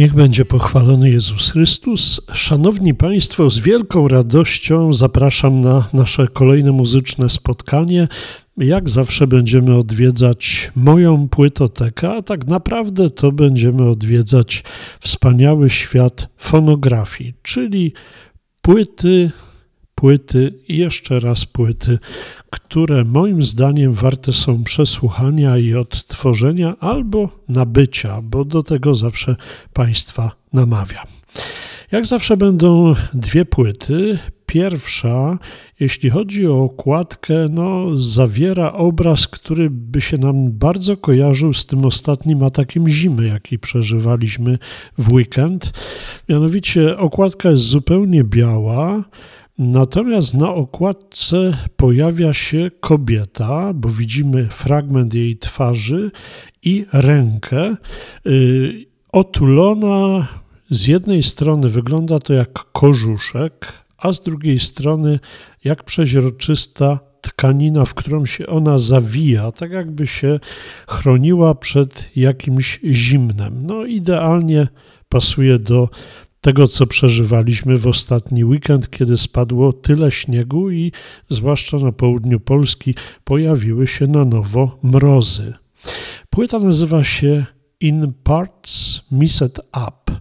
Niech będzie pochwalony Jezus Chrystus. Szanowni Państwo, z wielką radością zapraszam na nasze kolejne muzyczne spotkanie. Jak zawsze będziemy odwiedzać moją płytotekę, a tak naprawdę to będziemy odwiedzać wspaniały świat fonografii, czyli płyty, płyty i jeszcze raz płyty, które moim zdaniem warte są przesłuchania i odtworzenia albo nabycia, bo do tego zawsze Państwa namawiam. Jak zawsze będą dwie płyty. Pierwsza, jeśli chodzi o okładkę, no, zawiera obraz, który by się nam bardzo kojarzył z tym ostatnim atakiem zimy, jaki przeżywaliśmy w weekend. Mianowicie okładka jest zupełnie biała. Natomiast na okładce pojawia się kobieta, bo widzimy fragment jej twarzy i rękę y, otulona. Z jednej strony wygląda to jak kożuszek, a z drugiej strony jak przeźroczysta tkanina, w którą się ona zawija, tak jakby się chroniła przed jakimś zimnem. No, idealnie pasuje do tego, co przeżywaliśmy w ostatni weekend, kiedy spadło tyle śniegu i zwłaszcza na południu Polski pojawiły się na nowo mrozy. Płyta nazywa się In Parts Missed Up.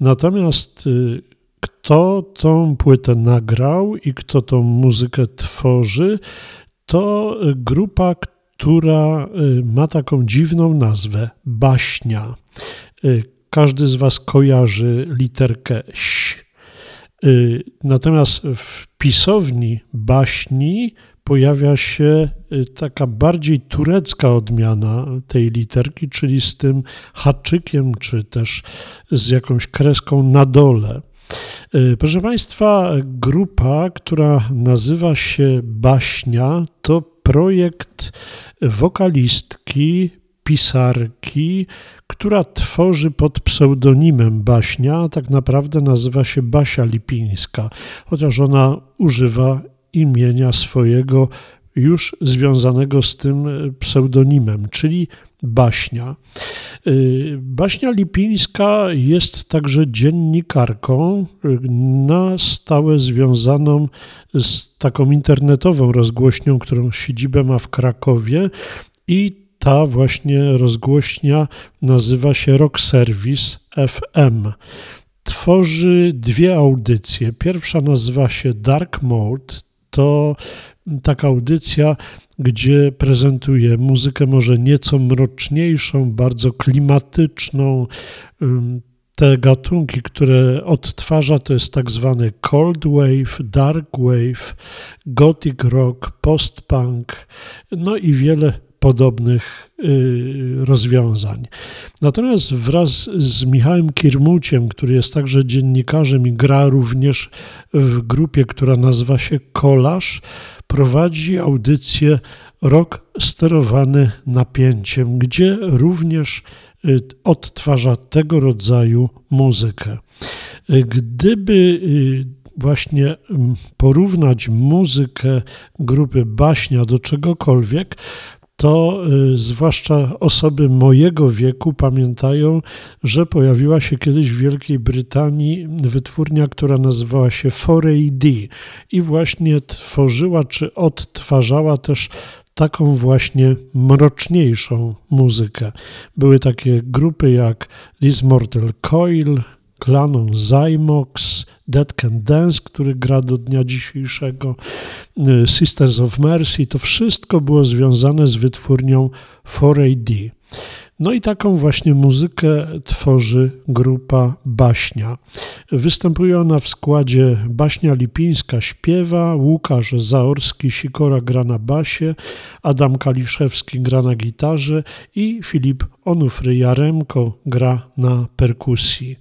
Natomiast y, kto tą płytę nagrał i kto tą muzykę tworzy, to grupa, która y, ma taką dziwną nazwę Baśnia. Każdy z Was kojarzy literkę ś. Y, natomiast w pisowni baśni pojawia się y, taka bardziej turecka odmiana tej literki, czyli z tym haczykiem, czy też z jakąś kreską na dole. Y, proszę Państwa, grupa, która nazywa się Baśnia, to projekt wokalistki, pisarki, która tworzy pod pseudonimem Baśnia, a tak naprawdę nazywa się Basia Lipińska, chociaż ona używa imienia swojego już związanego z tym pseudonimem, czyli Baśnia. Y, Baśnia Lipińska jest także dziennikarką na stałe związaną z taką internetową rozgłośnią, którą siedzibę ma w Krakowie i ta właśnie rozgłośnia nazywa się Rock Service FM. Tworzy dwie audycje. Pierwsza nazywa się Dark Mode. To taka audycja, gdzie prezentuje muzykę może nieco mroczniejszą, bardzo klimatyczną. Te gatunki, które odtwarza, to jest tak zwany cold wave, dark wave, gothic rock, post-punk, no i wiele podobnych y, rozwiązań. Natomiast wraz z Michałem Kirmuciem, który jest także dziennikarzem i gra również w grupie, która nazywa się Kolaż, prowadzi audycję Rok sterowany napięciem, gdzie również y, odtwarza tego rodzaju muzykę. Gdyby y, właśnie mm, porównać muzykę grupy Baśnia do czegokolwiek, to y, zwłaszcza osoby mojego wieku pamiętają, że pojawiła się kiedyś w Wielkiej Brytanii wytwórnia, która nazywała się 4AD i właśnie tworzyła czy odtwarzała też taką właśnie mroczniejszą muzykę. Były takie grupy jak This Mortal Coil, Klaną Zymox, Dead Can Dance, który gra do dnia dzisiejszego, y, Sisters of Mercy, to wszystko było związane z wytwórnią 4AD. No i taką właśnie muzykę tworzy grupa Baśnia. Występuje ona w składzie Baśnia Lipińska śpiewa, Łukasz Zaorski Sikora gra na basie, Adam Kaliszewski gra na gitarze i Filip Onufry Jaremko gra na perkusji.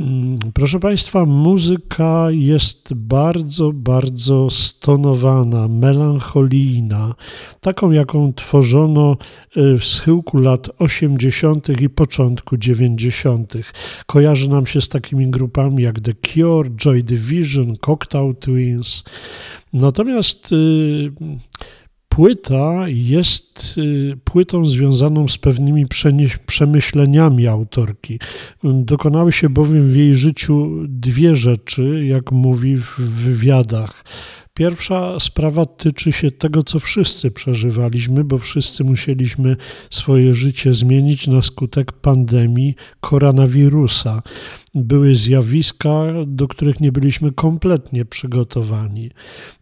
Mm, proszę Państwa, muzyka jest bardzo, bardzo stonowana, melancholijna, taką jaką tworzono y, w schyłku lat 80. i początku 90. Kojarzy nam się z takimi grupami jak The Cure, Joy Division, Cocktail Twins. Natomiast y, płyta jest y, płytą związaną z pewnymi przemyśleniami autorki. Dokonały się bowiem w jej życiu dwie rzeczy, jak mówi w wywiadach. Pierwsza sprawa tyczy się tego, co wszyscy przeżywaliśmy, bo wszyscy musieliśmy swoje życie zmienić na skutek pandemii koronawirusa. Były zjawiska, do których nie byliśmy kompletnie przygotowani.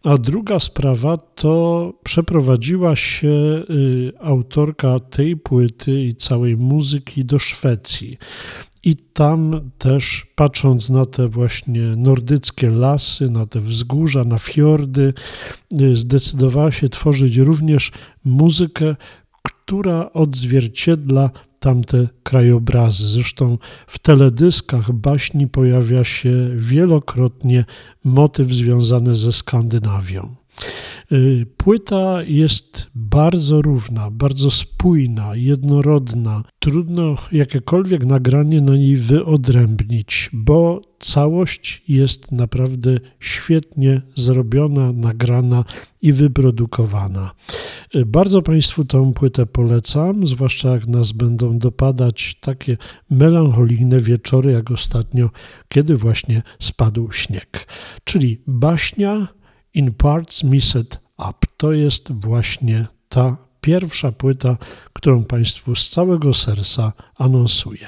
A druga sprawa to przeprowadziła się y, autorka tej płyty i całej muzyki do Szwecji. I tam też, patrząc na te właśnie nordyckie lasy, na te wzgórza, na fiordy, y, zdecydowała się tworzyć również muzykę, która odzwierciedla tamte krajobrazy. Zresztą w teledyskach baśni pojawia się wielokrotnie motyw związany ze Skandynawią. Y, płyta jest bardzo równa, bardzo spójna, jednorodna. Trudno jakiekolwiek nagranie na niej wyodrębnić, bo całość jest naprawdę świetnie zrobiona, nagrana i wyprodukowana. Y, bardzo Państwu tę płytę polecam, zwłaszcza jak nas będą dopadać takie melancholijne wieczory, jak ostatnio, kiedy właśnie spadł śnieg. Czyli baśnia In Parts Missed Up. To jest właśnie ta pierwsza płyta, którą Państwu z całego serca anonsuję.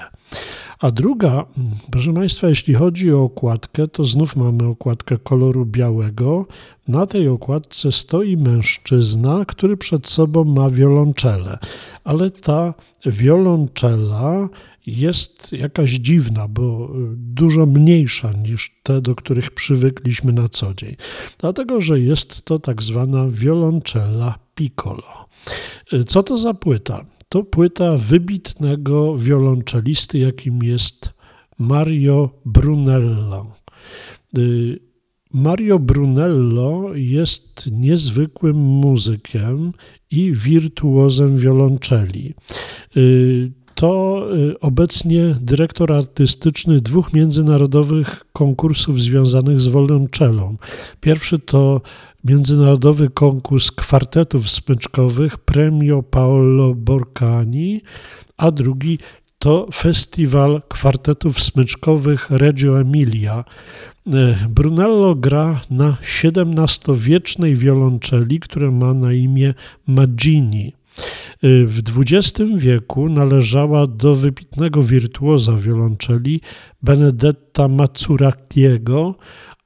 A druga, proszę Państwa, jeśli chodzi o okładkę, to znów mamy okładkę koloru białego. Na tej okładce stoi mężczyzna, który przed sobą ma wiolonczelę, ale ta wiolonczela jest jakaś dziwna, bo dużo mniejsza niż te, do których przywykliśmy na co dzień. Dlatego, że jest to tak zwana wioloncella piccolo. Co to za płyta? To płyta wybitnego wiolonczelisty, jakim jest Mario Brunello. Mario Brunello jest niezwykłym muzykiem i wirtuozem wiolonczeli to y, obecnie dyrektor artystyczny dwóch międzynarodowych konkursów związanych z wolnonczelą. Pierwszy to międzynarodowy konkurs kwartetów smyczkowych Premio Paolo Borcani, a drugi to festiwal kwartetów smyczkowych Reggio Emilia. Y, Brunello gra na XVII-wiecznej wiolonczeli, która ma na imię Maggini. W XX wieku należała do wybitnego wirtuoza wiolonczeli Benedetta Mazzuratiego,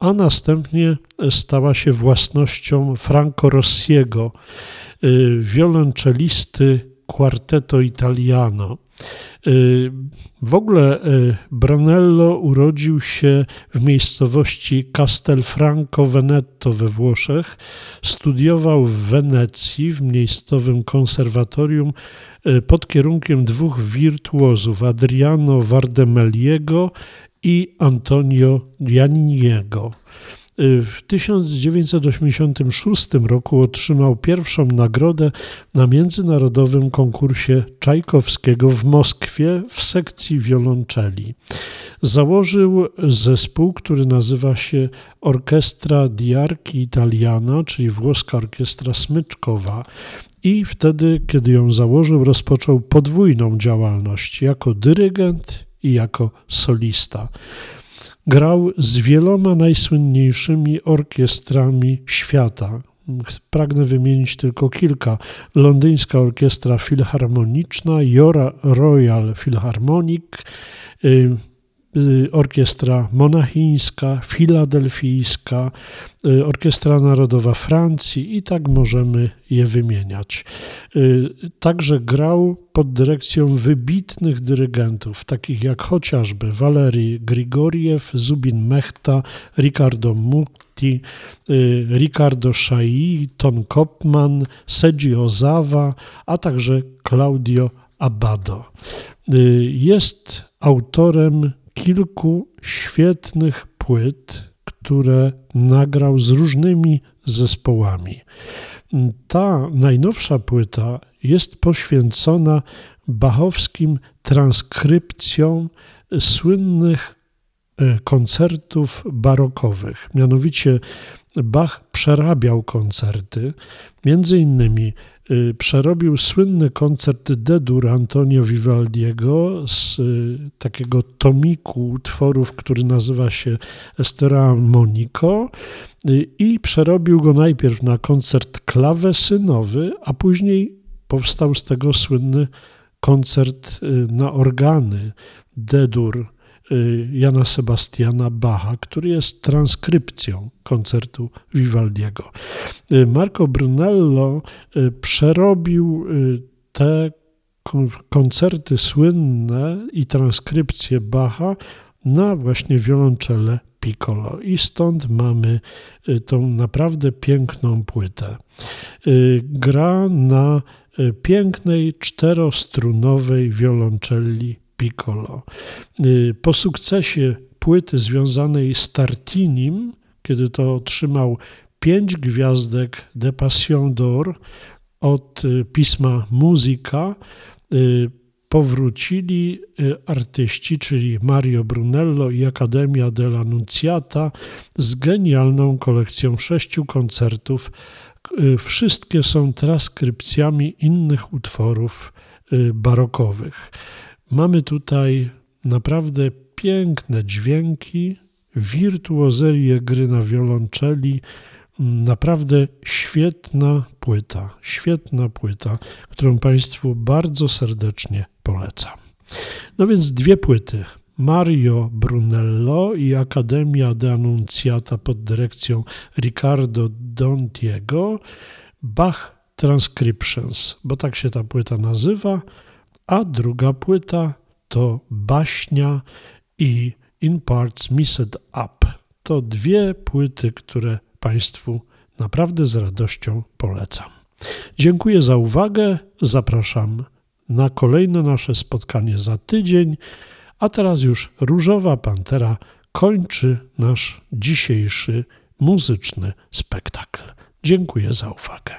a następnie stała się własnością Franco Rossiego, y, wiolonczelisty Quartetto Italiano. Y, w ogóle y, Brunello urodził się w miejscowości Castelfranco Veneto we Włoszech. Studiował w Wenecji w miejscowym konserwatorium pod kierunkiem dwóch wirtuozów Adriano Vardemeliego i Antonio Gianniniego. W 1986 roku otrzymał pierwszą nagrodę na międzynarodowym konkursie Czajkowskiego w Moskwie w sekcji wiolonczeli. Założył zespół, który nazywa się Orchestra di Archi Italiana, czyli włoska orkiestra smyczkowa. I wtedy, kiedy ją założył, rozpoczął podwójną działalność jako dyrygent i jako solista. Grał z wieloma najsłynniejszymi orkiestrami świata. Pragnę wymienić tylko kilka. Londyńska Orkiestra Filharmoniczna, Royal Philharmonic, y, Y, orkiestra Monachińska, Filadelfijska, y, Orkiestra Narodowa Francji i tak możemy je wymieniać. Y, także grał pod dyrekcją wybitnych dyrygentów, takich jak chociażby Walery Grigoriew, Zubin Mechta, Ricardo Mutti, Ricardo Szai, Ton Kopman, Seiji Ozawa, a także Claudio Abbado. Jest autorem kilku świetnych płyt, które nagrał z różnymi zespołami. Ta najnowsza płyta jest poświęcona bachowskim transkrypcjom słynnych e, koncertów barokowych. Mianowicie Bach przerabiał koncerty, między innymi przerobił słynny koncert D-dur Antonio Vivaldiego z y, takiego tomiku utworów, który nazywa się Estera Monico y, i przerobił go najpierw na koncert klawesynowy, a później powstał z tego słynny koncert na organy D-dur. Y, Jana Sebastiana Bacha, który jest transkrypcją koncertu Vivaldiego. Y, Marco Brunello y, przerobił te koncerty słynne i transkrypcje Bacha na właśnie wiolonczele piccolo i stąd mamy tą naprawdę piękną płytę. Gra na pięknej czterostrunowej wioloncelli Piccolo. Y, po sukcesie płyty związanej z Tartinim, kiedy to otrzymał pięć gwiazdek de Passion d'Or od y, pisma Muzyka, y, powrócili artyści, czyli Mario Brunello i Academia della Nunziata z genialną kolekcją sześciu koncertów. Wszystkie są transkrypcjami innych utworów barokowych. Mamy tutaj naprawdę piękne dźwięki, wirtuozerię gry na wiolonczeli, naprawdę świetna płyta, świetna płyta, którą Państwu bardzo serdecznie polecam. No więc dwie płyty. Mario Brunello i Akademia de Annunciata pod dyrekcją Riccardo Dontiego, Bach Transcriptions, bo tak się ta płyta nazywa, a druga płyta to Baśnia i In Parts Missed Up. To dwie płyty, które Państwu naprawdę z radością polecam. Dziękuję za uwagę. Zapraszam na kolejne nasze spotkanie za tydzień. A teraz już Różowa Pantera kończy nasz dzisiejszy muzyczny spektakl. Dziękuję za uwagę.